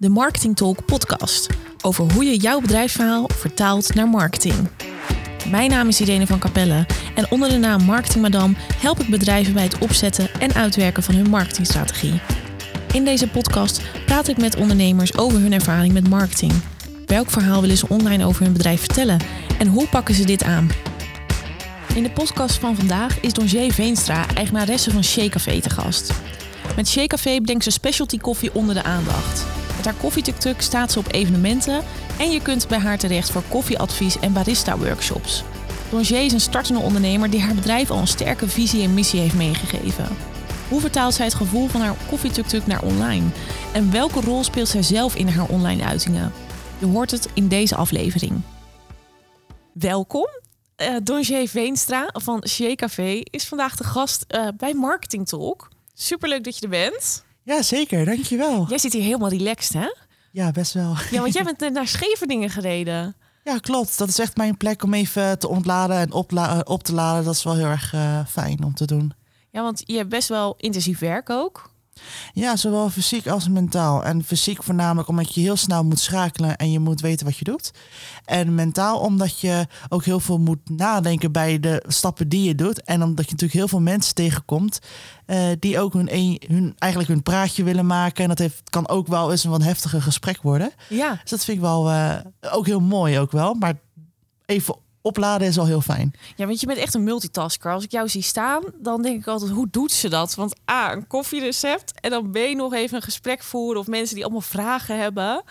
de Marketing Talk podcast over hoe je jouw bedrijfsverhaal vertaalt naar marketing. Mijn naam is Irene van Capelle en onder de naam Marketing Madame help ik bedrijven bij het opzetten en uitwerken van hun marketingstrategie. In deze podcast praat ik met ondernemers over hun ervaring met marketing. Welk verhaal willen ze online over hun bedrijf vertellen en hoe pakken ze dit aan? In de podcast van vandaag is Donjé Veenstra, eigenaresse van Shea Café, te gast. Met Shea Café brengt ze specialty koffie onder de aandacht. Met haar koffietuk staat ze op evenementen en je kunt bij haar terecht voor koffieadvies en barista-workshops. Donjé is een startende ondernemer die haar bedrijf al een sterke visie en missie heeft meegegeven. Hoe vertaalt zij het gevoel van haar koffietuk naar online? En welke rol speelt zij zelf in haar online uitingen? Je hoort het in deze aflevering. Welkom. Uh, Veenstra van Shea Café is vandaag de gast uh, bij Marketing Talk. Superleuk dat je er bent. Ja, zeker. Dankjewel. Jij zit hier helemaal relaxed, hè? Ja, best wel. Ja, want jij bent net naar Scheveningen gereden. Ja, klopt. Dat is echt mijn plek om even te ontladen en op te laden. Dat is wel heel erg uh, fijn om te doen. Ja, want je hebt best wel intensief werk ook. Ja, zowel fysiek als mentaal. En fysiek voornamelijk omdat je heel snel moet schakelen en je moet weten wat je doet. En mentaal omdat je ook heel veel moet nadenken bij de stappen die je doet. En omdat je natuurlijk heel veel mensen tegenkomt uh, die ook hun, een, hun, eigenlijk hun praatje willen maken. En dat heeft, kan ook wel eens een wat heftiger gesprek worden. Ja. Dus dat vind ik wel uh, ook heel mooi ook wel. Maar even opladen is al heel fijn. Ja, want je bent echt een multitasker. Als ik jou zie staan, dan denk ik altijd, hoe doet ze dat? Want A, een koffierecept en dan je nog even een gesprek voeren of mensen die allemaal vragen hebben.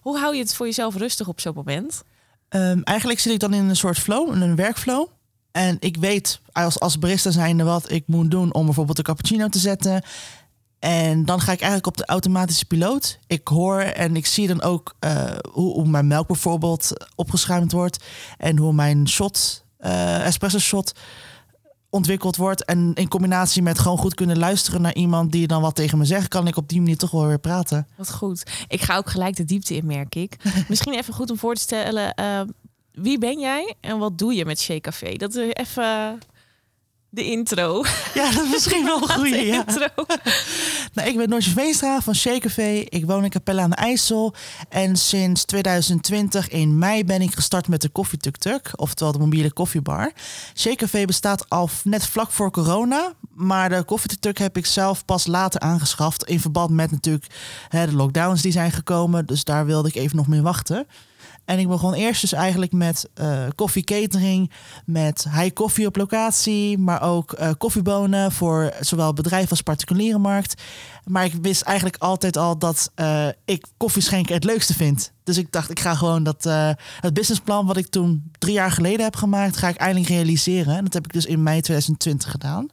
Hoe hou je het voor jezelf rustig op zo'n moment? Um, eigenlijk zit ik dan in een soort flow, een werkflow. En ik weet als, als barista zijnde wat ik moet doen om bijvoorbeeld een cappuccino te zetten. En dan ga ik eigenlijk op de automatische piloot. Ik hoor en ik zie dan ook uh, hoe, hoe, mijn melk bijvoorbeeld opgeschuimd wordt. En hoe mijn shot, uh, espresso shot ontwikkeld wordt. En in combinatie met gewoon goed kunnen luisteren naar iemand die dan wat tegen me zegt, kan ik op die manier toch wel weer praten. Wat goed. Ik ga ook gelijk de diepte in, merk ik. Misschien even goed om voor te stellen. Uh, wie ben jij en wat doe je met Shea Café? Dat is even de intro. Ja, dat is misschien wel een goede ja. intro. Nou, ik ben Noortje Veenstra van Café. Ik woon in Capelle aan de IJssel. En sinds 2020 in mei ben ik gestart met de Koffie Tuk Tuk, oftewel de mobiele koffiebar. Café bestaat al net vlak voor corona, maar de Koffie Tuk Tuk heb ik zelf pas later aangeschaft in verband met natuurlijk hè, de lockdowns die zijn gekomen. Dus daar wilde ik even nog mee wachten. En ik begon eerst dus eigenlijk met uh, met high koffie op locatie, maar ook uh, koffiebonen voor zowel bedrijf als particuliere markt. Maar ik wist eigenlijk altijd al dat uh, ik koffie schenken het leukste vind. Dus ik dacht, ik ga gewoon dat het businessplan wat ik toen drie jaar geleden heb gemaakt, ga ik eindelijk realiseren. En dat heb ik dus in mei 2020 gedaan.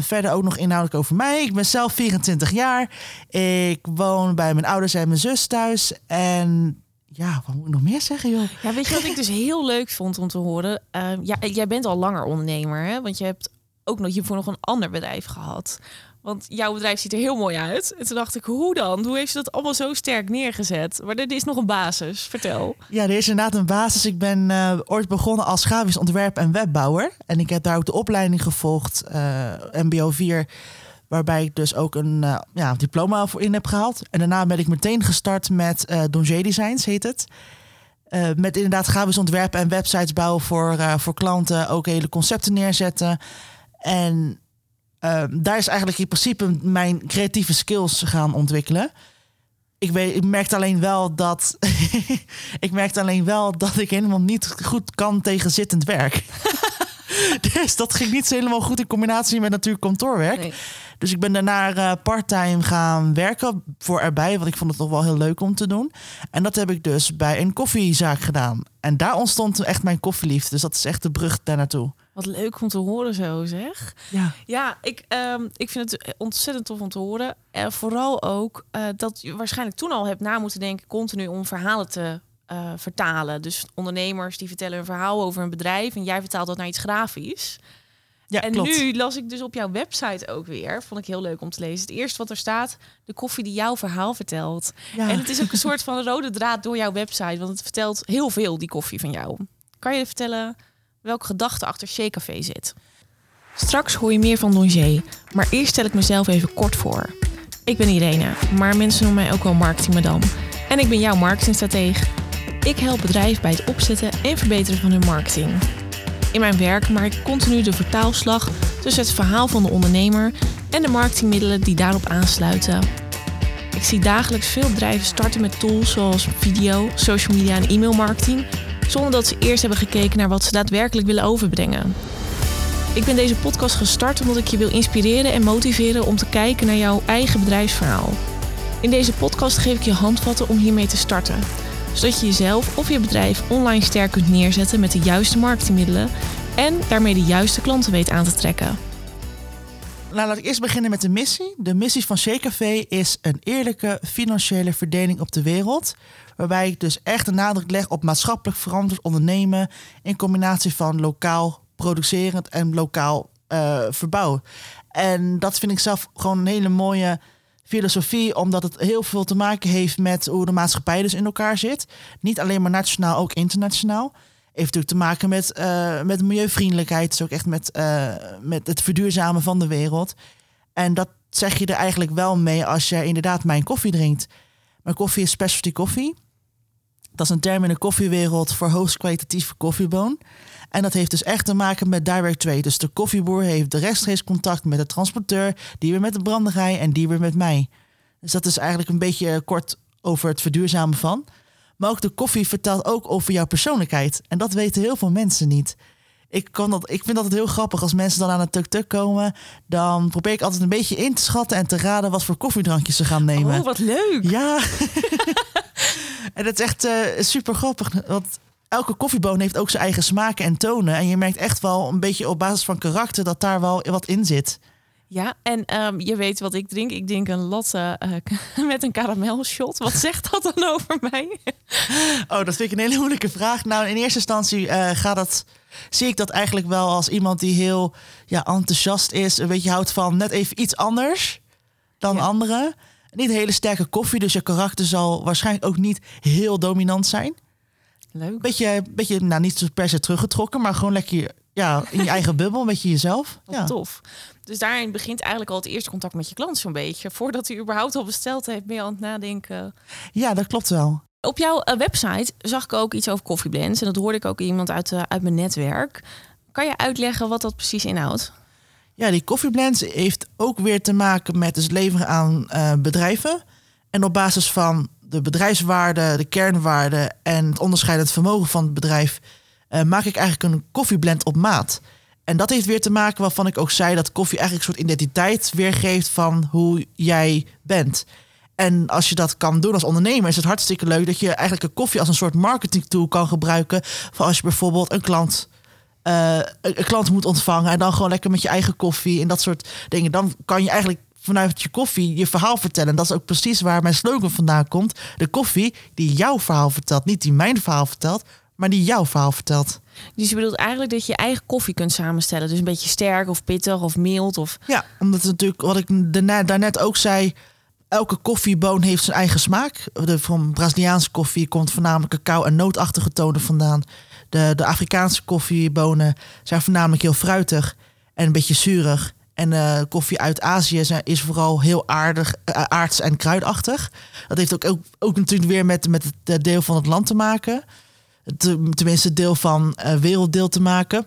Verder ook nog inhoudelijk over mij. Ik ben zelf 24 jaar. Ik woon bij mijn ouders en mijn zus thuis. En ja, wat moet ik nog meer zeggen, joh? Ja, weet je wat ik dus heel leuk vond om te horen? Uh, ja, jij bent al langer ondernemer, hè? Want je hebt ook nog hiervoor nog een ander bedrijf gehad. Want jouw bedrijf ziet er heel mooi uit. En toen dacht ik, hoe dan? Hoe heeft ze dat allemaal zo sterk neergezet? Maar er is nog een basis. Vertel. Ja, er is inderdaad een basis. Ik ben uh, ooit begonnen als grafisch ontwerp en webbouwer. En ik heb daar ook de opleiding gevolgd, uh, MBO 4 Waarbij ik dus ook een uh, ja, diploma voor in heb gehaald. En daarna ben ik meteen gestart met uh, Donjé Designs, heet het. Uh, met inderdaad grafisch ontwerpen en websites bouwen voor, voor klanten. Ook hele concepten neerzetten. En daar is eigenlijk in principe mijn creatieve skills gaan ontwikkelen. Ik, weet, ik merkte alleen wel dat ik merkte alleen wel dat ik helemaal niet goed kan tegen zittend werk. dus dat ging niet zo helemaal goed in combinatie met natuurlijk kantoorwerk. Dus ik ben daarna uh, parttime gaan werken voor erbij. Want ik vond het toch wel heel leuk om te doen. En dat heb ik dus bij een koffiezaak gedaan. En daar ontstond echt mijn koffieliefde. Dus dat is echt de brug daar naartoe. Wat leuk om te horen zo, zeg. Ja, ja ik, um, ik vind het ontzettend tof om te horen. En vooral ook uh, dat je waarschijnlijk toen al hebt na moeten denken... continu om verhalen te uh, vertalen. Dus ondernemers die vertellen een verhaal over een bedrijf... en jij vertaalt dat naar iets grafisch. Ja, en klopt. nu las ik dus op jouw website ook weer, vond ik heel leuk om te lezen. Het eerste wat er staat, de koffie die jouw verhaal vertelt. Ja. En het is ook een soort van rode draad door jouw website, want het vertelt heel veel, die koffie van jou. Kan je vertellen welke gedachte achter Shea Café zit? Straks hoor je meer van Donjé, maar eerst stel ik mezelf even kort voor. Ik ben Irene, maar mensen noemen mij ook wel marketingmadam. En ik ben jouw marketingstratege. Ik help bedrijven bij het opzetten en verbeteren van hun marketing. In mijn werk maak ik continu de vertaalslag tussen het verhaal van de ondernemer en de marketingmiddelen die daarop aansluiten. Ik zie dagelijks veel bedrijven starten met tools zoals video, social media en e-mailmarketing, zonder dat ze eerst hebben gekeken naar wat ze daadwerkelijk willen overbrengen. Ik ben deze podcast gestart omdat ik je wil inspireren en motiveren om te kijken naar jouw eigen bedrijfsverhaal. In deze podcast geef ik je handvatten om hiermee te starten, zodat je jezelf of je bedrijf online sterk kunt neerzetten met de juiste marketingmiddelen en daarmee de juiste klanten weet aan te trekken. Nou, laat ik eerst beginnen met de missie. De missie van Café is een eerlijke financiële verdeling op de wereld. Waarbij ik dus echt een nadruk leg op maatschappelijk verantwoord ondernemen in combinatie van lokaal producerend en lokaal uh, verbouw. En dat vind ik zelf gewoon een hele mooie filosofie, omdat het heel veel te maken heeft met hoe de maatschappij dus in elkaar zit. Niet alleen maar nationaal, ook internationaal. Heeft natuurlijk te maken met, uh, met milieuvriendelijkheid, dus ook echt met, uh, met het verduurzamen van de wereld. En dat zeg je er eigenlijk wel mee als je inderdaad mijn koffie drinkt. Mijn koffie is specialty koffie. Dat is een term in de koffiewereld voor hoogst kwalitatieve koffieboon. En dat heeft dus echt te maken met direct trade. Dus de koffieboer heeft de rechtstreeks contact met de transporteur, die weer met de branderij en die weer met mij. Dus dat is eigenlijk een beetje kort over het verduurzamen van. Maar ook de koffie vertelt ook over jouw persoonlijkheid. En dat weten heel veel mensen niet. Ik, kan dat, ik vind dat het heel grappig als mensen dan aan een tuk-tuk komen. Dan probeer ik altijd een beetje in te schatten en te raden wat voor koffiedrankjes ze gaan nemen. Oh, wat leuk! Ja. en dat is echt uh, super grappig. Want elke koffieboon heeft ook zijn eigen smaken en tonen. En je merkt echt wel een beetje op basis van karakter dat daar wel wat in zit. Ja, en um, je weet wat ik drink. Ik drink een latte uh, met een karamelshot. Wat zegt dat dan over mij? oh, dat vind ik een hele moeilijke vraag. Nou, in eerste instantie uh, gaat dat, zie ik dat eigenlijk wel als iemand die heel ja, enthousiast is. Een beetje houdt van net even iets anders dan ja. anderen. Niet hele sterke koffie, dus je karakter zal waarschijnlijk ook niet heel dominant zijn. Leuk. Beetje, beetje nou niet zo per se teruggetrokken, maar gewoon lekker ja, in je eigen bubbel, een beetje jezelf. Wat ja. tof. Dus daarin begint eigenlijk al het eerste contact met je klant zo'n beetje. Voordat hij überhaupt al besteld heeft, ben je aan het nadenken. Ja, dat klopt wel. Op jouw uh, website zag ik ook iets over koffieblends. En dat hoorde ik ook iemand uit, uh, uit mijn netwerk. Kan je uitleggen wat dat precies inhoudt? Ja, die koffieblends heeft ook weer te maken met het leveren aan uh, bedrijven. En op basis van de bedrijfswaarde, de kernwaarde en het onderscheidend vermogen van het bedrijf, uh, maak ik eigenlijk een koffieblend op maat. En dat heeft weer te maken waarvan ik ook zei dat koffie eigenlijk een soort identiteit weergeeft van hoe jij bent. En als je dat kan doen als ondernemer, is het hartstikke leuk dat je eigenlijk een koffie als een soort marketing tool kan gebruiken. Voor als je bijvoorbeeld een klant, uh, een klant moet ontvangen en dan gewoon lekker met je eigen koffie en dat soort dingen. Dan kan je eigenlijk vanuit je koffie je verhaal vertellen. En dat is ook precies waar mijn slogan vandaan komt. De koffie die jouw verhaal vertelt. Niet die mijn verhaal vertelt, maar die jouw verhaal vertelt. Dus je bedoelt eigenlijk dat je eigen koffie kunt samenstellen. Dus een beetje sterk of pittig of mild. Of... Ja, omdat het natuurlijk, wat ik daarnet ook zei... Elke koffieboon heeft zijn eigen smaak. De van Braziliaanse koffie komt voornamelijk cacao en nootachtige tonen vandaan. De, de Afrikaanse koffiebonen zijn voornamelijk heel fruitig en een beetje zuurig. En uh, koffie uit Azië is vooral heel aardig, uh, aards en kruidachtig. Dat heeft ook, ook, natuurlijk weer met, met het deel van het land te maken. Tenminste, deel van uh, werelddeel te maken.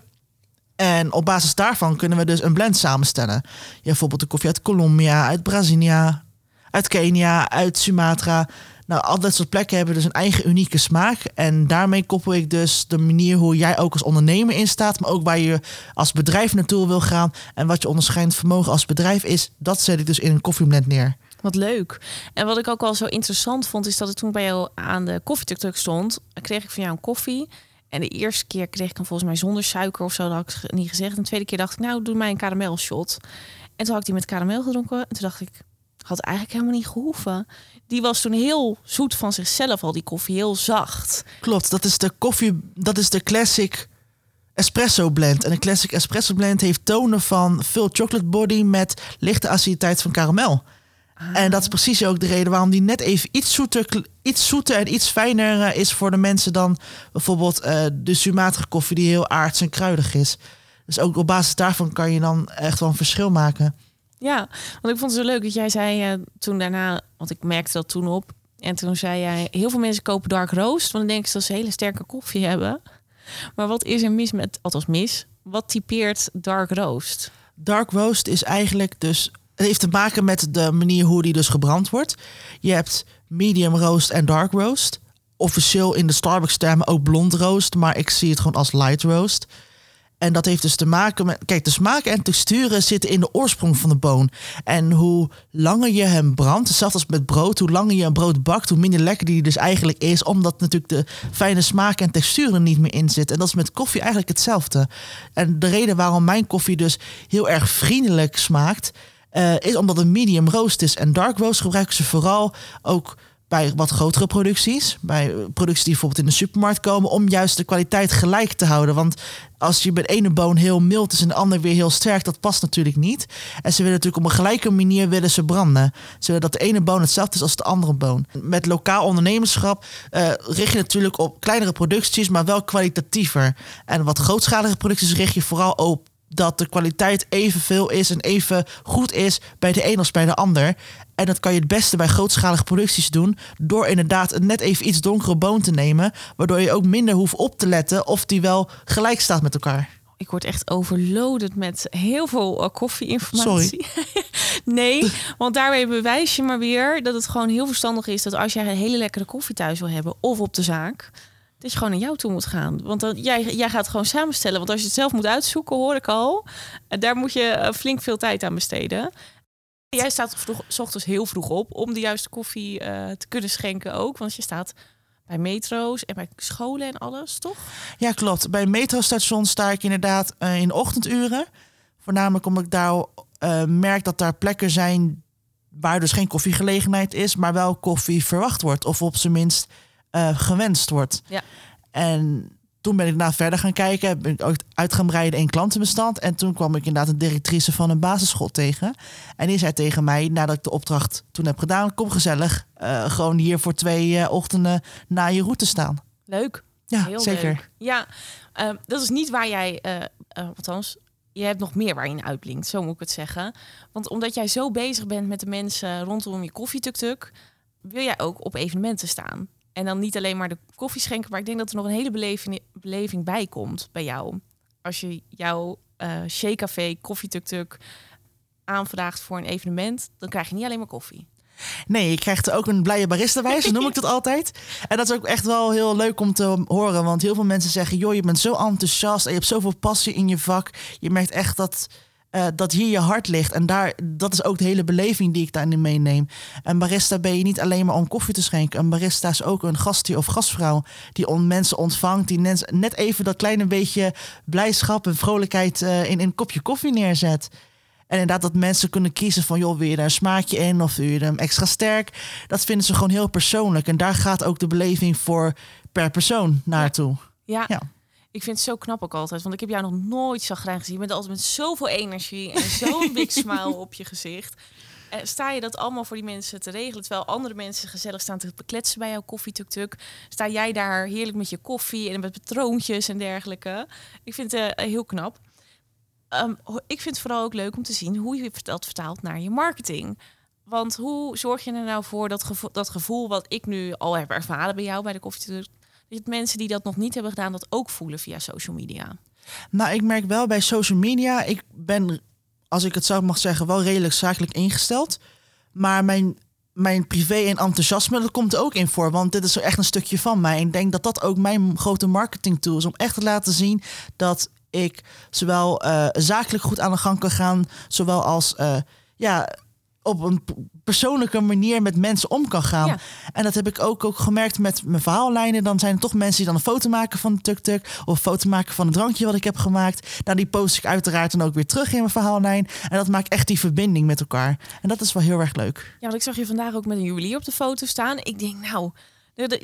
En op basis daarvan kunnen we dus een blend samenstellen. Ja, bijvoorbeeld de koffie uit Colombia, uit Brazilië, uit Kenia, uit Sumatra. Nou, al dat soort plekken hebben dus een eigen unieke smaak. En daarmee koppel ik dus de manier hoe jij ook als ondernemer in staat, maar ook waar je als bedrijf naartoe wil gaan en wat je onderscheidend vermogen als bedrijf is, dat zet ik dus in een koffieblend neer. Wat leuk. En wat ik ook wel zo interessant vond, is dat ik toen bij jou aan de koffietuk stond, kreeg ik van jou een koffie. En de eerste keer kreeg ik hem volgens mij zonder suiker of zo, dat had ik niet gezegd. En de tweede keer dacht ik, nou, doe mij een karamel-shot. En toen had ik die met karamel gedronken. En toen dacht ik, had eigenlijk helemaal niet gehoeven. Die was toen heel zoet van zichzelf al, die koffie, heel zacht. Klopt, dat is de koffie, dat is de classic espresso blend. En een classic espresso blend heeft tonen van veel chocolate body met lichte aciditeit van karamel. Ah. En dat is precies ook de reden waarom die net even iets zoeter, iets zoeter en iets fijner uh, is voor de mensen dan bijvoorbeeld uh, de Sumatra koffie die heel aards en kruidig is. Dus ook op basis daarvan kan je dan echt wel een verschil maken. Ja, want ik vond het zo leuk dat jij zei uh, toen daarna, want ik merkte dat toen op. En toen zei jij, heel veel mensen kopen dark roast, want dan denken ze dat ze hele sterke koffie hebben. Maar wat is er mis met, althans mis, wat typeert dark roast? Dark roast is eigenlijk dus, het heeft te maken met de manier hoe die dus gebrand wordt. Je hebt medium roast en dark roast. Officieel in de Starbucks termen ook blond roast, maar ik zie het gewoon als light roast. En dat heeft dus te maken met. Kijk, de smaak en texturen zitten in de oorsprong van de boon. En hoe langer je hem brandt, hetzelfde als met brood, hoe langer je een brood bakt, hoe minder lekker die dus eigenlijk is. Omdat natuurlijk de fijne smaak en texturen niet meer in zitten. En dat is met koffie eigenlijk hetzelfde. En de reden waarom mijn koffie dus heel erg vriendelijk smaakt, uh, is omdat het medium roast is. En dark roast gebruiken ze vooral ook bij wat grotere producties. Bij producties die bijvoorbeeld in de supermarkt komen. Om juist de kwaliteit gelijk te houden. Want als je bij de ene boon heel mild is en de ander weer heel sterk. Dat past natuurlijk niet. En ze willen natuurlijk op een gelijke manier willen ze branden. Ze willen dat de ene boon hetzelfde is als de andere boon. Met lokaal ondernemerschap uh, richt je natuurlijk op kleinere producties. Maar wel kwalitatiever. En wat grootschalige producties richt je vooral op dat de kwaliteit evenveel is en even goed is bij de een als bij de ander. En dat kan je het beste bij grootschalige producties doen. Door inderdaad een net even iets donkere boon te nemen. Waardoor je ook minder hoeft op te letten of die wel gelijk staat met elkaar. Ik word echt overloaded met heel veel uh, koffie-informatie. nee, want daarmee bewijs je maar weer dat het gewoon heel verstandig is dat als jij een hele lekkere koffie thuis wil hebben of op de zaak, dat je gewoon naar jou toe moet gaan. Want dan, jij, jij gaat gewoon samenstellen. Want als je het zelf moet uitzoeken, hoor ik al, daar moet je uh, flink veel tijd aan besteden. Jij staat vroeg, s ochtends heel vroeg op om de juiste koffie uh, te kunnen schenken ook. Want je staat bij metro's en bij scholen en alles, toch? Ja, klopt. Bij metrostation sta ik inderdaad uh, in ochtenduren. Voornamelijk omdat ik daar uh, merk dat daar plekken zijn waar dus geen koffiegelegenheid is, maar wel koffie verwacht wordt. Of op zijn minst gewenst wordt. Ja. En toen ben ik daarna verder gaan kijken. Ben ik ook uit gaan breiden in klantenbestand. En toen kwam ik inderdaad een directrice van een basisschool tegen. En die zei tegen mij, nadat ik de opdracht toen heb gedaan... kom gezellig, uh, gewoon hier voor twee uh, ochtenden na je route staan. Leuk. Ja, Heel zeker. Leuk. Ja, uh, dat is niet waar jij... althans, je hebt nog meer waar je uitblinkt, zo moet ik het zeggen. Want omdat jij zo bezig bent met de mensen rondom je koffietuk-tuk... wil jij ook op evenementen staan. En dan niet alleen maar de koffie schenken, maar ik denk dat er nog een hele beleving, beleving bij komt bij jou. Als je jouw uh, Shea Café koffietuk-tuk aanvraagt voor een evenement, dan krijg je niet alleen maar koffie. Nee, je krijgt er ook een blije barista bij, zo noem ik dat altijd. En dat is ook echt wel heel leuk om te horen. Want heel veel mensen zeggen, joh, je bent zo enthousiast en je hebt zoveel passie in je vak. Je merkt echt dat uh, dat hier je hart ligt. En daar, dat is ook de hele beleving die ik daarin meeneem. Een barista ben je niet alleen maar om koffie te schenken. Een barista is ook een gastheer of gastvrouw die on mensen ontvangt. Die net even dat kleine beetje blijdschap en vrolijkheid uh, in, in een kopje koffie neerzet. En inderdaad dat mensen kunnen kiezen van... joh, wil je daar een smaakje in of wil je hem extra sterk? Dat vinden ze gewoon heel persoonlijk. En daar gaat ook de beleving voor per persoon naartoe. ja. ja. Ik vind het zo knap ook altijd, want ik heb jou nog nooit zagrijn gezien. Je bent altijd met zoveel energie en zo'n big smile op je gezicht. Uh, sta je dat allemaal voor die mensen te regelen, terwijl andere mensen gezellig staan te bekletsen bij jouw koffietuk-tuk? Sta jij daar heerlijk met je koffie en met patroontjes en dergelijke? Ik vind het uh, heel knap. Um, ik vind het vooral ook leuk om te zien hoe je dat vertaalt naar je marketing. Want hoe zorg je er nou voor dat gevoel, dat gevoel wat ik nu al heb ervaren bij jou bij de koffietuk mensen die dat nog niet hebben gedaan, dat ook voelen via social media? Nou, ik merk wel bij social media, ik ben, als ik het zo mag zeggen, wel redelijk zakelijk ingesteld. Maar mijn, mijn privé en enthousiasme, dat komt er ook in voor. Want dit is echt een stukje van mij. En ik denk dat dat ook mijn grote marketing tool is. Om echt te laten zien dat ik zowel uh, zakelijk goed aan de gang kan gaan, zowel als uh, ja, op een persoonlijke manier met mensen om kan gaan. En dat heb ik ook, ook gemerkt met mijn verhaallijnen. Dan zijn er toch mensen die dan een foto maken van de tuk-tuk... of een foto maken van het drankje wat ik heb gemaakt. Nou, die post ik uiteraard dan ook weer terug in mijn verhaallijn. En dat maakt echt die verbinding met elkaar. En dat is wel heel erg leuk. Ja, want ik zag je vandaag ook met een juwelier op de foto staan. Ik denk, nou,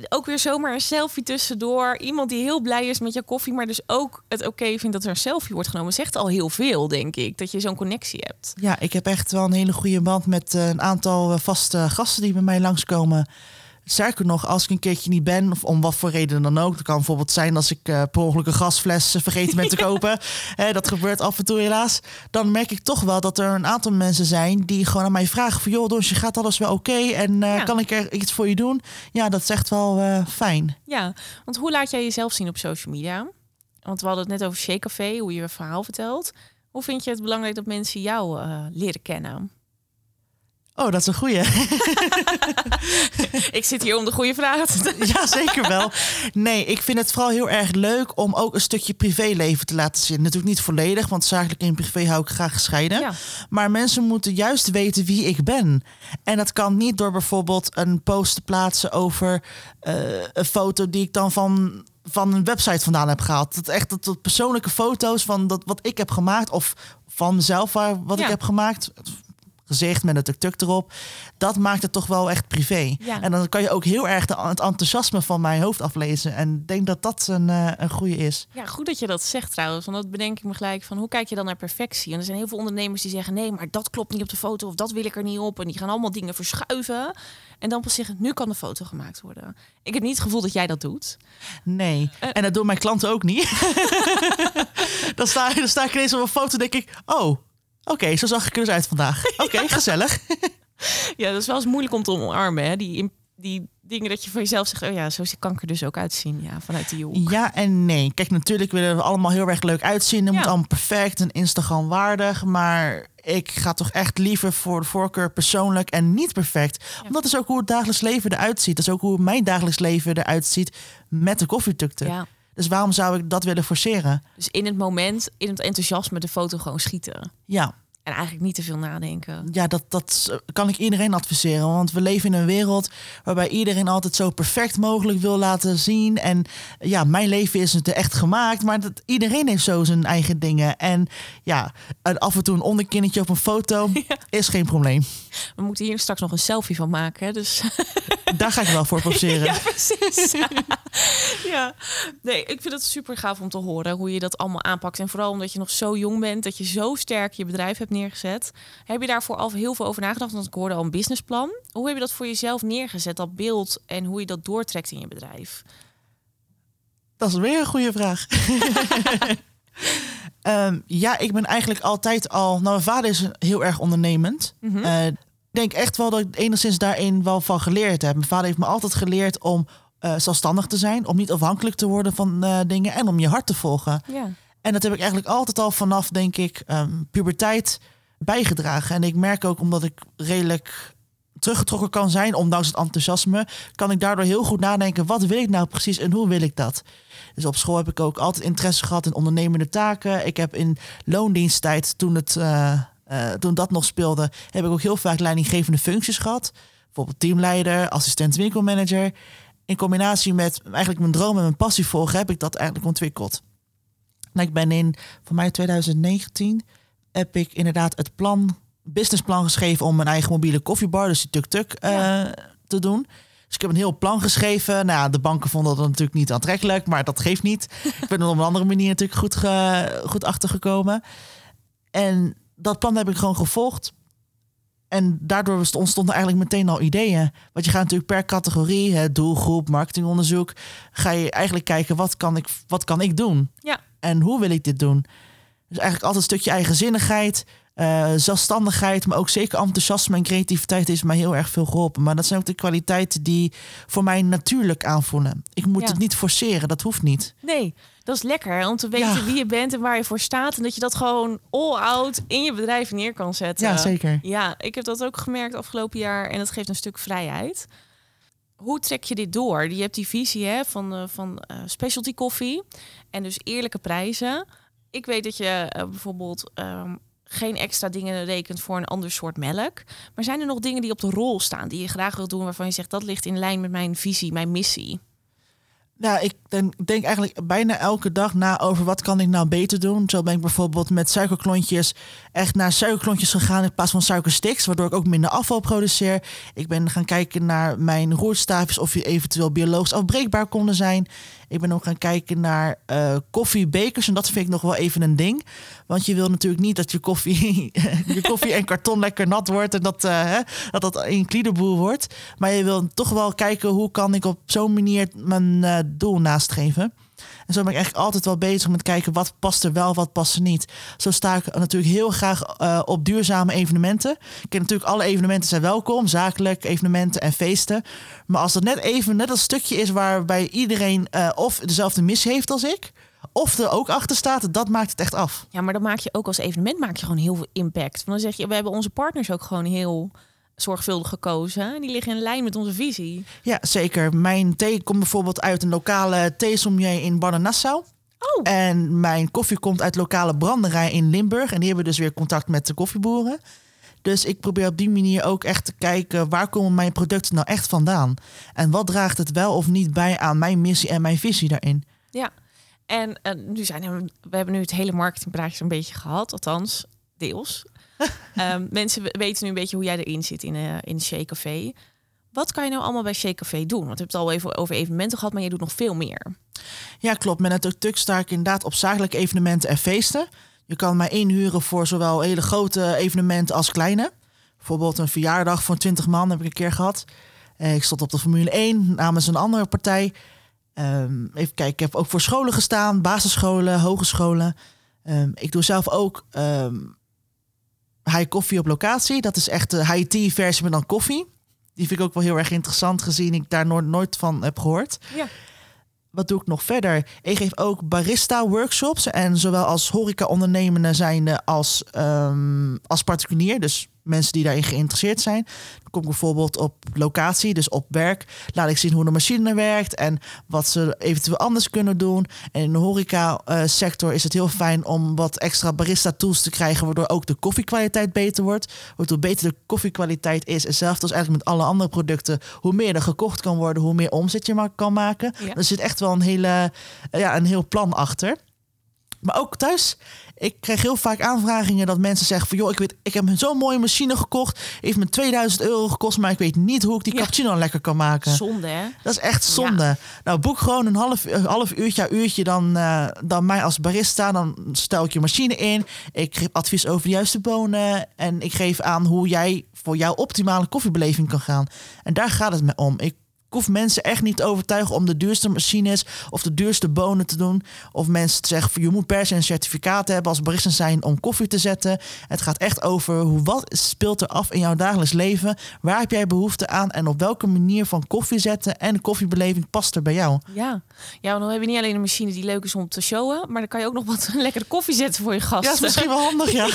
ook weer zomaar een selfie tussendoor. Iemand die heel blij is met je koffie, maar dus ook het oké vindt dat er een selfie wordt genomen. Zegt al heel veel, denk ik, dat je zo'n connectie hebt. Ja, ik heb echt wel een hele goede band met eh, een aantal eh, vaste gasten die bij mij langskomen. Sterker nog, als ik een keertje niet ben, of om wat voor reden dan ook. Het kan bijvoorbeeld zijn als ik uh, per ongeluk een gasfles vergeten ben te kopen. dat gebeurt af en toe helaas. Dan merk ik toch wel dat er een aantal mensen zijn die gewoon aan mij vragen van... joh, je gaat alles wel oké en uh, kan ik er iets voor je doen? Ja, dat is echt wel uh, fijn. Ja, want hoe laat jij jezelf zien op social media? Want we hadden het net over Shake Café, hoe je een verhaal vertelt. Hoe vind je het belangrijk dat mensen jou leren kennen? Oh, dat is een goeie. ik zit hier om de goede vragen te stellen. Ja, zeker wel. Nee, ik vind het vooral heel erg leuk om ook een stukje privéleven te laten zien. Natuurlijk niet volledig, want zakelijk en privé hou ik graag gescheiden. Ja. Maar mensen moeten juist weten wie ik ben. En dat kan niet door bijvoorbeeld een post te plaatsen over uh, een foto die ik dan van van een website vandaan heb gehaald. Dat echt dat, dat persoonlijke foto's van dat wat ik heb gemaakt of van mezelf waar wat ik heb gemaakt gezicht met een tuk-tuk erop. Dat maakt het toch wel echt privé. Ja. En dan kan je ook heel erg de, het enthousiasme van mijn hoofd aflezen. En ik denk dat dat een, uh, een goede is. Ja, goed dat je dat zegt trouwens. Want dat bedenk ik me gelijk van hoe kijk je dan naar perfectie? En er zijn heel veel ondernemers die zeggen nee, maar dat klopt niet op de foto of dat wil ik er niet op. En die gaan allemaal dingen verschuiven. En dan pas zeggen, nu kan de foto gemaakt worden. Ik heb niet het gevoel dat jij dat doet. Nee, uh, en dat doen mijn klanten ook niet. dan, sta, dan sta ik ineens op een foto denk ik, oh, Oké, zo zag ik er dus uit vandaag. Oké, gezellig. ja, dat is wel eens moeilijk om te omarmen. Hè? Die, die dingen dat je voor jezelf zegt, oh ja, zo kan ik er dus ook uitzien, ja, vanuit die hoek. Ja en nee. Kijk, natuurlijk willen we allemaal heel erg leuk uitzien. Het moet allemaal perfect en Instagram waardig, maar ik ga toch echt liever voor de voorkeur persoonlijk en niet perfect. Ja. dat is ook hoe het dagelijks leven eruit ziet. Dat is ook hoe mijn dagelijks leven eruit ziet met de koffietukte. Ja. Dus waarom zou ik dat willen forceren? Dus in het moment, in het enthousiasme, de foto gewoon schieten. Ja. En eigenlijk niet te veel nadenken. Ja, dat, dat kan ik iedereen adviseren. Want we leven in een wereld waarbij iedereen altijd zo perfect mogelijk wil laten zien. En ja, mijn leven is het echt gemaakt. Maar dat, iedereen heeft zo zijn eigen dingen. En ja, af en toe een onderkinnetje op een foto is geen probleem. We moeten hier straks nog een selfie van maken. Dus. Daar ga ik wel voor poseren. Ja, precies. ja, nee, ik vind het super gaaf om te horen hoe je dat allemaal aanpakt. En vooral omdat je nog zo jong bent, dat je zo sterk je bedrijf hebt neergezet. Heb je daarvoor al heel veel over nagedacht? Want ik hoorde al een businessplan. Hoe heb je dat voor jezelf neergezet, dat beeld en hoe je dat doortrekt in je bedrijf? Dat is weer een goede vraag. um, ja, ik ben eigenlijk altijd al. Nou, mijn vader is heel erg ondernemend. Mm ik denk echt wel dat ik enigszins daarin wel van geleerd heb. Mijn vader heeft me altijd geleerd om uh, zelfstandig te zijn, om niet afhankelijk te worden van uh, dingen en om je hart te volgen. Ja. En dat heb ik eigenlijk altijd al vanaf, denk ik, um, puberteit bijgedragen. En ik merk ook omdat ik redelijk teruggetrokken kan zijn, ondanks het enthousiasme, kan ik daardoor heel goed nadenken: wat wil ik nou precies en hoe wil ik dat? Dus op school heb ik ook altijd interesse gehad in ondernemende taken. Ik heb in loondiensttijd, toen, het, uh, uh, toen dat nog speelde, heb ik ook heel vaak leidinggevende functies gehad. Bijvoorbeeld teamleider, assistent winkelmanager. In combinatie met eigenlijk mijn droom en mijn passie volgen, heb ik dat eigenlijk ontwikkeld. Nou, ik ben in, voor mij 2019, heb ik inderdaad het plan, businessplan geschreven om mijn eigen mobiele koffiebar, dus die tuk-tuk, uh, te doen. Dus ik heb een heel plan geschreven. Nou ja, de banken vonden dat natuurlijk niet aantrekkelijk, maar dat geeft niet. ik ben er op een andere manier natuurlijk goed, ge, goed achtergekomen. En dat plan heb ik gewoon gevolgd. En daardoor ontstonden eigenlijk meteen al ideeën. Want je gaat natuurlijk per categorie, hè, doelgroep, marketingonderzoek, ga je eigenlijk kijken wat kan ik, wat kan ik doen? Ja. En hoe wil ik dit doen? Dus eigenlijk altijd een stukje eigenzinnigheid, uh, zelfstandigheid, maar ook zeker enthousiasme en creativiteit is mij heel erg veel geholpen. Maar dat zijn ook de kwaliteiten die voor mij natuurlijk aanvoelen. Ik moet het niet forceren, dat hoeft niet. Nee, dat is lekker om te weten wie je bent en waar je voor staat. En dat je dat gewoon all-out in je bedrijf neer kan zetten. Ja, zeker. Ja, ik heb dat ook gemerkt afgelopen jaar en dat geeft een stuk vrijheid. Hoe trek je dit door? Je hebt die visie hè, van, uh, van uh, specialty koffie en dus eerlijke prijzen. Ik weet dat je uh, bijvoorbeeld um, geen extra dingen rekent voor een ander soort melk. Maar zijn er nog dingen die op de rol staan die je graag wilt doen, waarvan je zegt dat ligt in lijn met mijn visie, mijn missie? Nou, ik denk, eigenlijk bijna elke dag na over wat kan ik nou beter doen. Zo ben ik bijvoorbeeld met suikerklontjes echt naar suikerklontjes gegaan in plaats van suikersticks, waardoor ik ook minder afval produceer. Ik ben gaan kijken naar mijn roerstaafjes of die eventueel biologisch afbreekbaar konden zijn. Ik ben ook gaan kijken naar uh, koffiebekers. En dat vind ik nog wel even een ding. Want je wil natuurlijk niet dat je koffie, je koffie en karton lekker nat wordt. En dat uh, hè, dat, dat een kliederboel wordt. Maar je wil toch wel kijken hoe kan ik op zo'n manier mijn uh, doel nastreven. En zo ben ik eigenlijk altijd wel bezig met kijken wat past er wel, wat past er niet. Zo sta ik natuurlijk heel graag uh, op duurzame evenementen. Ik ken natuurlijk alle evenementen zijn welkom, zakelijk evenementen en feesten. Maar als het net even net een stukje is waarbij iedereen uh, of dezelfde missie heeft als ik, of er ook achter staat, dat maakt het echt af. Ja, maar dan maak je ook als evenement maak je gewoon heel veel impact. Want dan zeg je, we hebben onze partners ook gewoon heel zorgvuldig gekozen. Die liggen in lijn met onze visie. Ja, zeker. Mijn thee komt bijvoorbeeld uit een lokale theesommelier in Barne-Nassau. Oh. En mijn koffie komt uit lokale branderij in Limburg. En die hebben dus weer contact met de koffieboeren. Dus ik probeer op die manier ook echt te kijken waar komen mijn producten nou echt vandaan. En wat draagt het wel of niet bij aan mijn missie en mijn visie daarin. Ja, en uh, nu zijn we hebben nu het hele marketingpraatje een beetje gehad, althans deels. Um, mensen weten nu een beetje hoe jij erin zit in, uh, in Shake Café. Wat kan je nou allemaal bij Shake Café doen? Want we hebben het al even over evenementen gehad, maar je doet nog veel meer. Ja, klopt. Met het Tuk sta ik inderdaad op zakelijke evenementen en feesten. Je kan mij inhuren voor zowel hele grote evenementen als kleine. Bijvoorbeeld een verjaardag van 20 man heb ik een keer gehad. Uh, ik stond op de Formule 1 namens een andere partij. Um, even kijken, ik heb ook voor scholen gestaan, basisscholen, hogescholen. Um, ik doe zelf ook um, high koffie op locatie. Dat is echt de high tea versie met dan koffie. Die vind ik ook wel heel erg interessant gezien ik daar nooit, nooit van heb gehoord. Ja. Wat doe ik nog verder? Ik geef ook barista workshops en zowel als horeca ondernemende zijnde als, um, als particulier. Dus mensen die daarin geïnteresseerd zijn. Dan kom ik bijvoorbeeld op locatie, dus op werk. Laat ik zien hoe de machine werkt en wat ze eventueel anders kunnen doen. En in de horeca uh, sector is het heel fijn om wat extra barista tools te krijgen, waardoor ook de koffiekwaliteit beter wordt. Waardoor beter de koffiekwaliteit is. En zelfs als eigenlijk met alle andere producten, hoe meer er gekocht kan worden, hoe meer omzet je maar kan maken. Ja. Er zit echt wel een, hele, ja, een heel plan achter. Maar ook thuis ik krijg heel vaak aanvragingen dat mensen zeggen van... joh, ik, weet, ik heb zo'n mooie machine gekocht. Heeft me 2000 euro gekost, maar ik weet niet hoe ik die Ja. cappuccino lekker kan maken. Zonde, hè? Dat is echt zonde. Nou, boek gewoon een half, een half uurtje, uurtje dan, eh, dan mij als barista. Dan stel ik je machine in. Ik geef advies over de juiste bonen. En ik geef aan hoe jij voor jouw optimale koffiebeleving kan gaan. En daar gaat het me om. Ik hoef mensen echt niet te overtuigen om de duurste machines of de duurste bonen te doen. Of mensen te zeggen, je moet per se een certificaat hebben als barista zijn om koffie te zetten. Het gaat echt over hoe, wat speelt er af in jouw dagelijks leven? Waar heb jij behoefte aan? En op welke manier van koffie zetten en koffiebeleving past er bij jou? Ja. ja, want dan heb je niet alleen een machine die leuk is om te showen, maar dan kan je ook nog wat lekkere koffie zetten voor je Ja, gasten. dat is misschien wel handig, ja.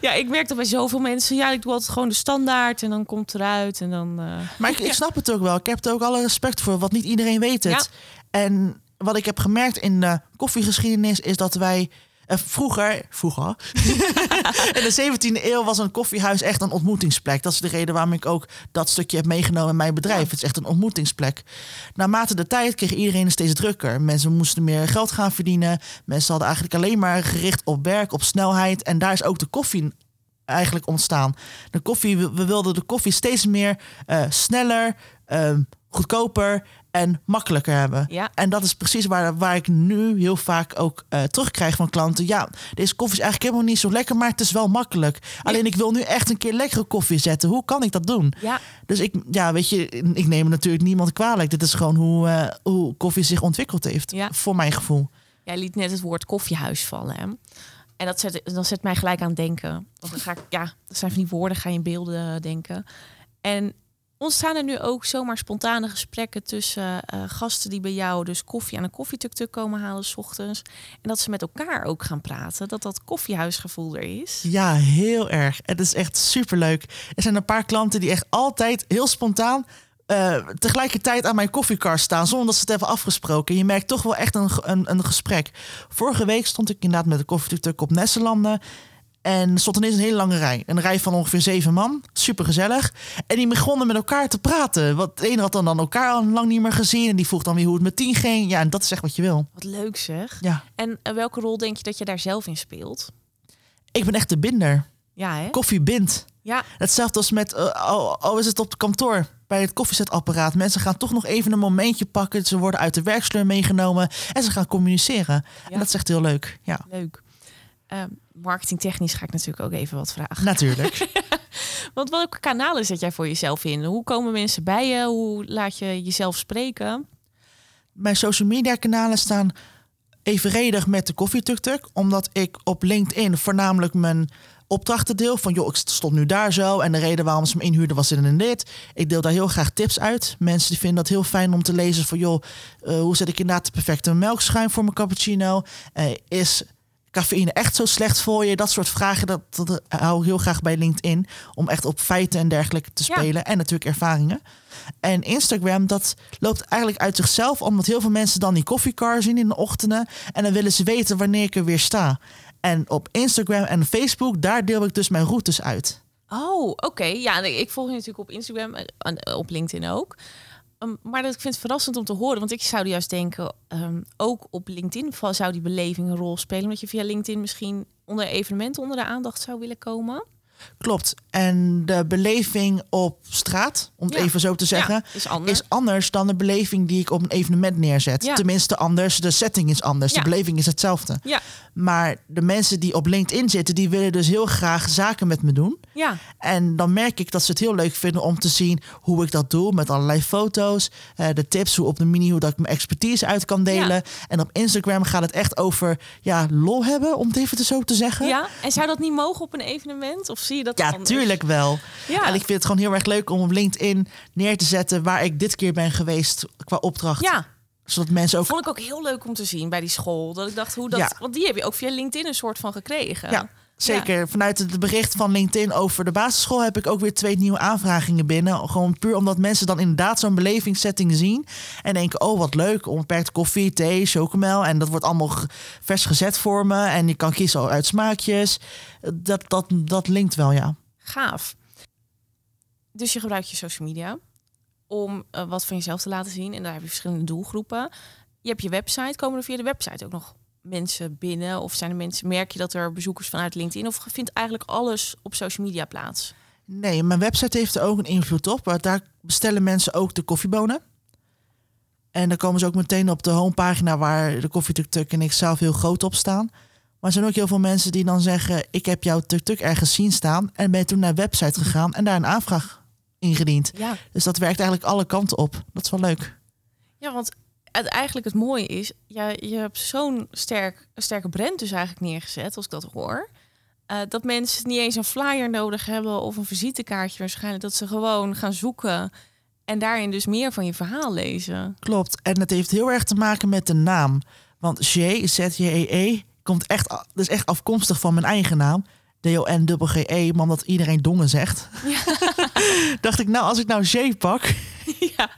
Ja, ik merk dat bij zoveel mensen. Ja, ik doe altijd gewoon de standaard en dan komt het eruit en dan. eh, Maar ik, ik snap het ook wel. Ik heb er ook alle respect voor, want niet iedereen weet het. En wat ik heb gemerkt in de koffiegeschiedenis is dat wij eh, vroeger, vroeger, in de 17e eeuw was een koffiehuis echt een ontmoetingsplek. Dat is de reden waarom ik ook dat stukje heb meegenomen in mijn bedrijf. Ja. Het is echt een ontmoetingsplek. Naarmate de tijd kreeg iedereen steeds drukker. Mensen moesten meer geld gaan verdienen. Mensen hadden eigenlijk alleen maar gericht op werk, op snelheid. En daar is ook de koffie eigenlijk ontstaan. De koffie, we we wilden de koffie steeds meer eh, sneller, ehm, goedkoper en makkelijker hebben. Ja. En dat is precies waar, waar ik nu heel vaak ook eh, terugkrijg van klanten. Ja, deze koffie is eigenlijk helemaal niet zo lekker, maar het is wel makkelijk. Alleen ik wil nu echt een keer lekkere koffie zetten. Hoe kan ik dat doen? ja, Dus ik, ja, weet je, ik neem natuurlijk niemand kwalijk. Dit is gewoon hoe, eh, hoe koffie zich ontwikkeld heeft, Ja. voor mijn gevoel. jij liet net het woord koffiehuis vallen. Hè? En dat zet, dan zet mij gelijk aan denken. Dan ga ik, ja, dat zijn van die woorden, ga je in beelden denken. En ontstaan er nu ook zomaar spontane gesprekken tussen eh, gasten die bij jou dus koffie aan een koffietuk komen halen s ochtends. En dat ze met elkaar ook gaan praten. Dat dat koffiehuisgevoel er is. Ja, heel erg. Het is echt superleuk. Er zijn een paar klanten die echt altijd heel spontaan eh, tegelijkertijd aan mijn koffiekar staan, zonder dat ze het hebben afgesproken. Je merkt toch wel echt een, een, een gesprek. Vorige week stond ik inderdaad met de koffietuk op Nesselanden. En stond ineens een hele lange rij. Een rij van ongeveer zeven man. Super gezellig. En die begonnen met elkaar te praten. Want de ene had dan, dan elkaar al lang niet meer gezien. En die vroeg dan weer hoe het met tien ging. Ja, en dat is echt wat je wil. Wat leuk zeg. Ja. En eh, welke rol denk je dat je daar zelf in speelt? Ik ben echt de binder. Ja, hè? Koffie bindt. Ja, Hetzelfde als met, eh, al, al is het op het kantoor. bij het koffiezetapparaat. Mensen gaan toch nog even een momentje pakken. Ze worden uit de werksleur meegenomen en ze gaan communiceren. En dat is echt heel leuk. Ja. Leuk. Uh, marketingtechnisch ga ik natuurlijk ook even wat vragen. Natuurlijk. Want welke kanalen zet jij voor jezelf in? Hoe komen mensen bij je? Hoe laat je jezelf spreken? Mijn social media kanalen staan evenredig met de koffietuktuk. Omdat ik op LinkedIn voornamelijk mijn opdrachten deel. Van joh, ik stond nu daar zo. En de reden waarom ze me inhuurden was dit en dit. Ik deel daar heel graag tips uit. Mensen die vinden dat heel fijn om te lezen. Van joh, uh, hoe zet ik inderdaad de perfecte melkschuim voor mijn cappuccino? Uh, is cafeïne echt zo slecht voor je? Dat soort vragen, dat, dat hou ik heel graag bij LinkedIn. Om echt op feiten en dergelijke te spelen. En natuurlijk ervaringen. En Instagram, dat loopt eigenlijk uit zichzelf. Omdat heel veel mensen dan die koffiecar zien in de ochtenden. En dan willen ze weten wanneer ik er weer sta. En op Instagram en Facebook, daar deel ik dus mijn routes uit. Oh, oké. Ja, ik volg je natuurlijk op Instagram en eh, op LinkedIn ook. Um, maar dat, ik vind het verrassend om te horen, want ik zou juist denken, um, ook op LinkedIn zou die beleving een rol spelen, omdat je via LinkedIn misschien onder evenementen onder de aandacht zou willen komen. Klopt. En de beleving op straat, om het even zo te zeggen, is, anders. dan de beleving die ik op een evenement neerzet. Tenminste, anders. De setting is anders. De beleving is hetzelfde. Maar de mensen die op LinkedIn zitten, die willen dus heel graag zaken met me doen. Ja. En dan merk ik dat ze het heel leuk vinden om te zien hoe ik dat doe. Met allerlei foto's, eh, de tips, hoe op de mini, hoe dat ik mijn expertise uit kan delen. En op Instagram gaat het echt over ja, lol hebben, om het even zo te zeggen. Ja, en zou dat niet mogen op een evenement? Of zie je dat Ja, anders? tuurlijk wel. Ja. En ik vind het gewoon heel erg leuk om op LinkedIn neer te zetten waar ik dit keer ben geweest qua opdracht. Ja, zodat mensen ook. Vond ik ook heel leuk om te zien bij die school. Dat ik dacht hoe dat. Ja. Want die heb je ook via LinkedIn een soort van gekregen. Ja. Zeker. Vanuit het bericht van LinkedIn over de basisschool heb ik ook weer twee nieuwe aanvragingen binnen. Gewoon puur omdat mensen dan inderdaad zo'n belevingssetting zien. En denken, oh wat leuk, onbeperkt koffie, thee, chocomel. En dat wordt allemaal vers gezet voor me. En je kan kiezen uit smaakjes. Dat, dat, dat linkt wel, ja. Gaaf. Dus je gebruikt je social media om uh, wat van jezelf te laten zien. En daar heb je verschillende doelgroepen. Je hebt je website. Komen er via de website ook nog mensen binnen? Of zijn er mensen, merk je dat er bezoekers vanuit LinkedIn? Of vindt eigenlijk alles op social media plaats? Nee, mijn website heeft er ook een invloed op. Maar daar bestellen mensen ook de koffiebonen. En dan komen ze ook meteen op de homepagina waar de koffietuk en ik zelf heel groot op staan. Maar er zijn ook heel veel mensen die dan zeggen: Ik heb jouw tuk-tuk ergens zien staan. En ben toen naar de website gegaan en daar een aanvraag ingediend. Ja. Dus dat werkt eigenlijk alle kanten op. Dat is wel leuk. Ja, want het, eigenlijk het mooie is, ja, je hebt zo'n sterk, sterke brand dus eigenlijk neergezet, als ik dat hoor. Uh, dat mensen niet eens een flyer nodig hebben of een visitekaartje waarschijnlijk. Dat ze gewoon gaan zoeken en daarin dus meer van je verhaal lezen. Klopt. En het heeft heel erg te maken met de naam. Want J, Z-J-E-E, komt echt, dus echt afkomstig van mijn eigen naam. D-O-N-G-E, maar omdat iedereen dongen zegt. Ja. dacht ik, nou, als ik nou J pak, ja.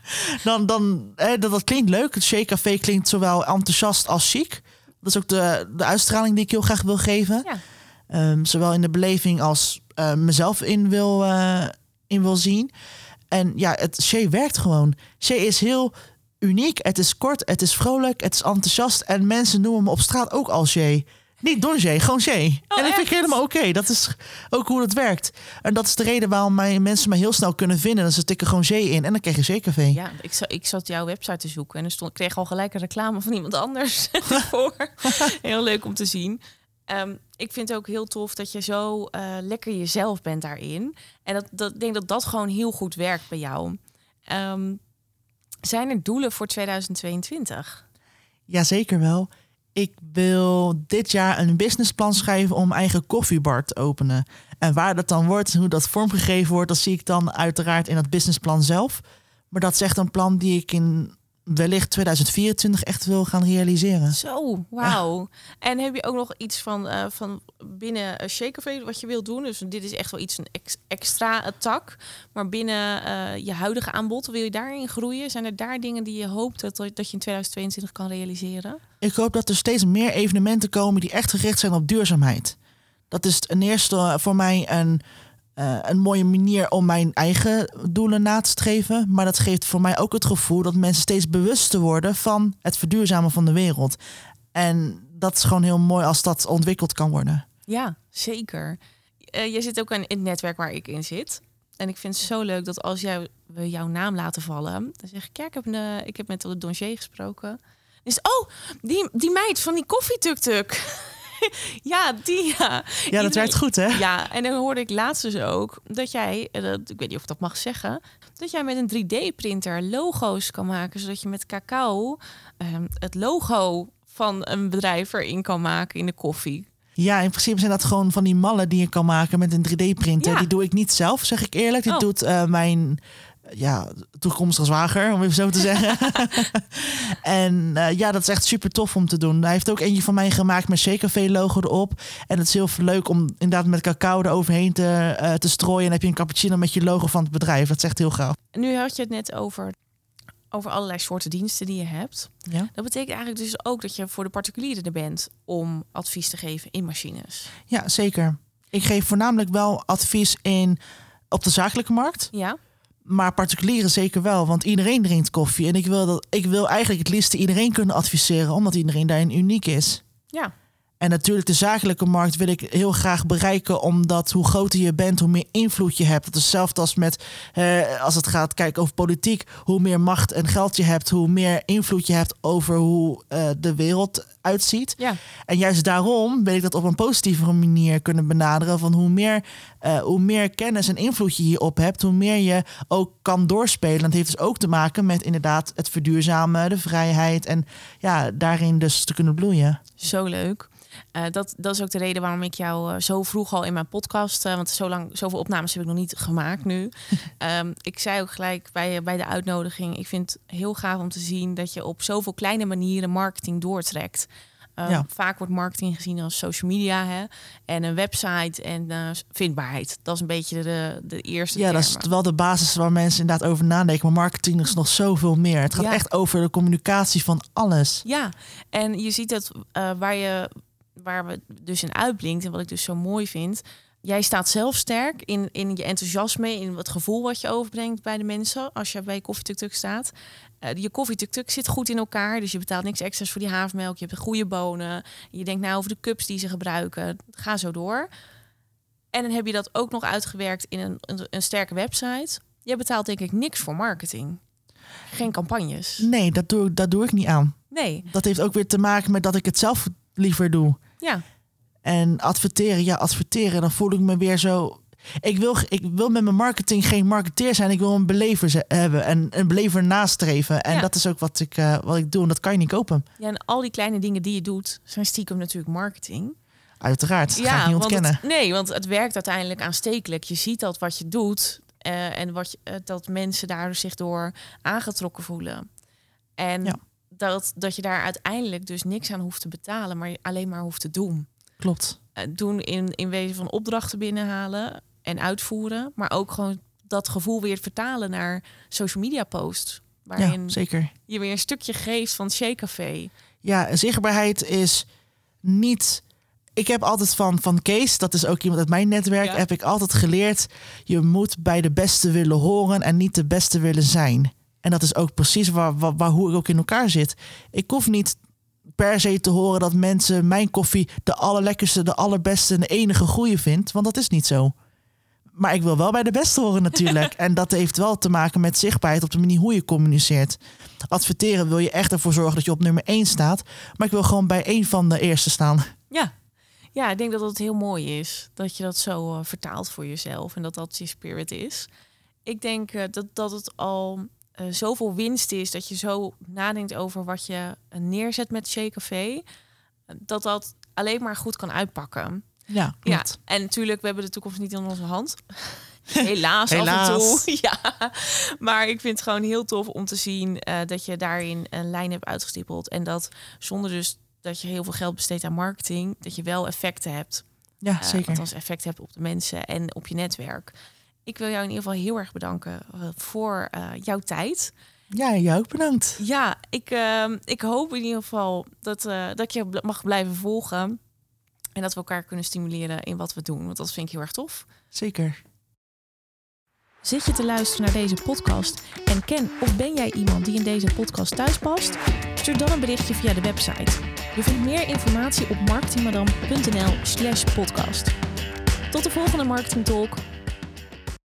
dan, dan hè, dat, dat klinkt leuk. Het J-café klinkt zowel enthousiast als chic. Dat is ook de, de uitstraling die ik heel graag wil geven. Ja. Um, zowel in de beleving als uh, mezelf in wil, uh, in wil zien. En ja, het J werkt gewoon. J is heel uniek. Het is kort, het is vrolijk, het is enthousiast. En mensen noemen me op straat ook als J. Niet Don J, gewoon J. Oh, en dat vind ik helemaal oké. Dat is ook hoe het werkt. En dat is de reden waarom mijn mensen me heel snel kunnen vinden. Dan ze tikken gewoon J in en dan krijg je J-café. Ja, ik, zat, ik zat jouw website te zoeken en er stond, ik kreeg al gelijk een reclame van iemand anders voor. heel leuk om te zien. Um, ik vind het ook heel tof dat je zo uh, lekker jezelf bent daarin. En dat, dat, ik denk dat dat gewoon heel goed werkt bij jou. Um, zijn er doelen voor 2022? Jazeker wel ik wil dit jaar een businessplan schrijven om eigen koffiebar te openen. En waar dat dan wordt, hoe dat vormgegeven wordt, dat zie ik dan uiteraard in dat businessplan zelf. Maar dat is echt een plan die ik in wellicht 2024 echt wil gaan realiseren. Zo, wauw. En heb je ook nog iets van, uh, van binnen Shaker wat je wilt doen? Dus dit is echt wel iets, een extra tak. Maar binnen uh, je huidige aanbod, wil je daarin groeien? Zijn er daar dingen die je hoopt dat, dat je in 2022 kan realiseren? Ik hoop dat er steeds meer evenementen komen die echt gericht zijn op duurzaamheid. Dat is ten eerste voor mij een uh, een mooie manier om mijn eigen doelen na te streven. Maar dat geeft voor mij ook het gevoel dat mensen steeds bewuster worden van het verduurzamen van de wereld. En dat is gewoon heel mooi als dat ontwikkeld kan worden. Ja, zeker. Uh, je zit ook in het netwerk waar ik in zit. En ik vind het zo leuk dat als jij we jouw naam laten vallen. Dan zeg ik, ja, ik heb, een, ik heb met de Dongier gesproken. Dus, oh, die, die meid van die koffietuk-tuk. ja, die ja. Ja, dat werkt goed, hè? Ja, en dan hoorde ik laatst dus ook dat jij, ik weet niet of ik dat mag zeggen, dat jij met een 3D-printer logo's kan maken, zodat je met cacao ehm, het logo van een bedrijf erin kan maken in de koffie. Ja, in principe zijn dat gewoon van die mallen die je kan maken met een 3D-printer. Die doe ik niet zelf, zeg ik eerlijk. Die oh. doet uh, mijn ja, toekomstige zwager, om even zo te zeggen. en uh, ja, dat is echt super tof om te doen. Hij heeft ook eentje van mij gemaakt met Shakervee logo erop. En het is heel leuk om inderdaad met cacao eroverheen te, uh, te strooien. En heb je een cappuccino met je logo van het bedrijf. Dat is echt heel gaaf. Nu had je het net over over allerlei soorten diensten die je hebt. Ja. Dat betekent eigenlijk dus ook dat je voor de particulieren er bent om advies te geven in machines. Ja, zeker. Ik geef voornamelijk wel advies in op de zakelijke markt. Ja. Maar particulieren zeker wel, want iedereen drinkt koffie. En ik wil, dat, ik wil eigenlijk het liefste iedereen kunnen adviseren, omdat iedereen daarin uniek is. Ja. En natuurlijk de zakelijke markt wil ik heel graag bereiken, omdat hoe groter je bent, hoe meer invloed je hebt. Dat is hetzelfde als met, eh, als het gaat kijken over politiek, hoe meer macht en geld je hebt, hoe meer invloed je hebt over hoe uh, de wereld uitziet. Ja. En juist daarom wil ik dat op een positievere manier kunnen benaderen. Van hoe meer, uh, hoe meer kennis en invloed je hierop hebt, hoe meer je ook kan doorspelen. Dat heeft dus ook te maken met inderdaad het verduurzamen, de vrijheid en ja, daarin dus te kunnen bloeien. Zo leuk. Uh, dat, dat is ook de reden waarom ik jou uh, zo vroeg al in mijn podcast, uh, want zo lang, zoveel opnames heb ik nog niet gemaakt nu. um, ik zei ook gelijk bij, bij de uitnodiging, ik vind het heel gaaf om te zien dat je op zoveel kleine manieren marketing doortrekt. Um, ja. Vaak wordt marketing gezien als social media hè? en een website en vindbaarheid. Dat is een beetje de, de eerste. Ja, termen. dat is wel de basis waar mensen inderdaad over nadenken. Maar marketing is nog zoveel meer. Het gaat ja. echt over de communicatie van alles. Ja, en je ziet dat waar je waar we dus in uitblinkt en wat ik dus zo mooi vind. Jij staat zelf sterk in, in je enthousiasme, in het gevoel wat je overbrengt bij de mensen als je bij Koffietuk staat. Uh, je koffietuk zit goed in elkaar, dus je betaalt niks extra's voor die havermelk. Je hebt goede bonen. Je denkt nou over de cups die ze gebruiken. Ga zo door. En dan heb je dat ook nog uitgewerkt in een, een, een sterke website. Je betaalt denk ik niks voor marketing. Geen campagnes. Nee, dat doe, dat doe ik niet aan. Nee. Dat heeft ook weer te maken met dat ik het zelf liever doe. Ja. En adverteren, ja, adverteren, dan voel ik me weer zo. Ik wil, ik wil met mijn marketing geen marketeer zijn. Ik wil een belever hebben en een belever nastreven. En dat is ook wat ik, uh, wat ik doe. En dat kan je niet kopen. Ja, en al die kleine dingen die je doet, zijn stiekem natuurlijk marketing. Uiteraard, ja, ga ik niet ontkennen. Het, nee, want het werkt uiteindelijk aanstekelijk. Je ziet dat wat je doet uh, en wat je, uh, dat mensen daar zich door aangetrokken voelen. En ja dat, dat je daar uiteindelijk dus niks aan hoeft te betalen, maar je alleen maar hoeft te doen. Klopt. Uh, doen in, in wezen van opdrachten binnenhalen en uitvoeren, maar ook gewoon dat gevoel weer vertalen naar social media posts. Waarin ja, zeker. je weer een stukje geeft van Shea Café. Ja, zichtbaarheid is niet. Ik heb altijd van, van Kees, dat is ook iemand uit mijn netwerk, ja. heb ik altijd geleerd. Je moet bij de beste willen horen en niet de beste willen zijn. En dat is ook precies waar, waar, waar, hoe ik ook in elkaar zit. Ik hoef niet per se te horen dat mensen mijn koffie de allerlekkerste, de allerbeste en de enige goede vindt. Want dat is niet zo. Maar ik wil wel bij de beste horen natuurlijk. en dat heeft wel te maken met zichtbaarheid op de manier hoe je communiceert. Adverteren wil je echt ervoor zorgen dat je op nummer 1 staat. Maar ik wil gewoon bij één van de eerste staan. Ja. Ja, ik denk dat het heel mooi is dat je dat zo uh, vertaalt voor jezelf en dat dat je spirit is. Ik denk uh, dat, dat het al uh, zoveel winst is, dat je zo nadenkt over wat je neerzet met Shea Café, dat dat alleen maar goed kan uitpakken. Ja, ja, en natuurlijk, we hebben de toekomst niet in onze hand. Helaas, Helaas. af en toe. Ja, maar ik vind het gewoon heel tof om te zien uh, dat je daarin een lijn hebt uitgestippeld. En dat zonder dus dat je heel veel geld besteedt aan marketing, dat je wel effecten hebt. Ja, uh, zeker. Althans, effect hebt op de mensen en op je netwerk ik wil jou in ieder geval heel erg bedanken uh, voor uh, jouw tijd. Ja, jou ook bedankt. Ja, ik, uh, ik hoop in ieder geval dat, uh, dat je mag blijven volgen. En dat we elkaar kunnen stimuleren in wat we doen. Want dat vind ik heel erg tof. Zeker. Zit je te luisteren naar deze podcast en ken of ben jij iemand die in deze podcast thuis past? Stuur dan een berichtje via de website. Je vindt meer informatie op marketingmadam.nl slash podcast. Tot de volgende Marketing Talk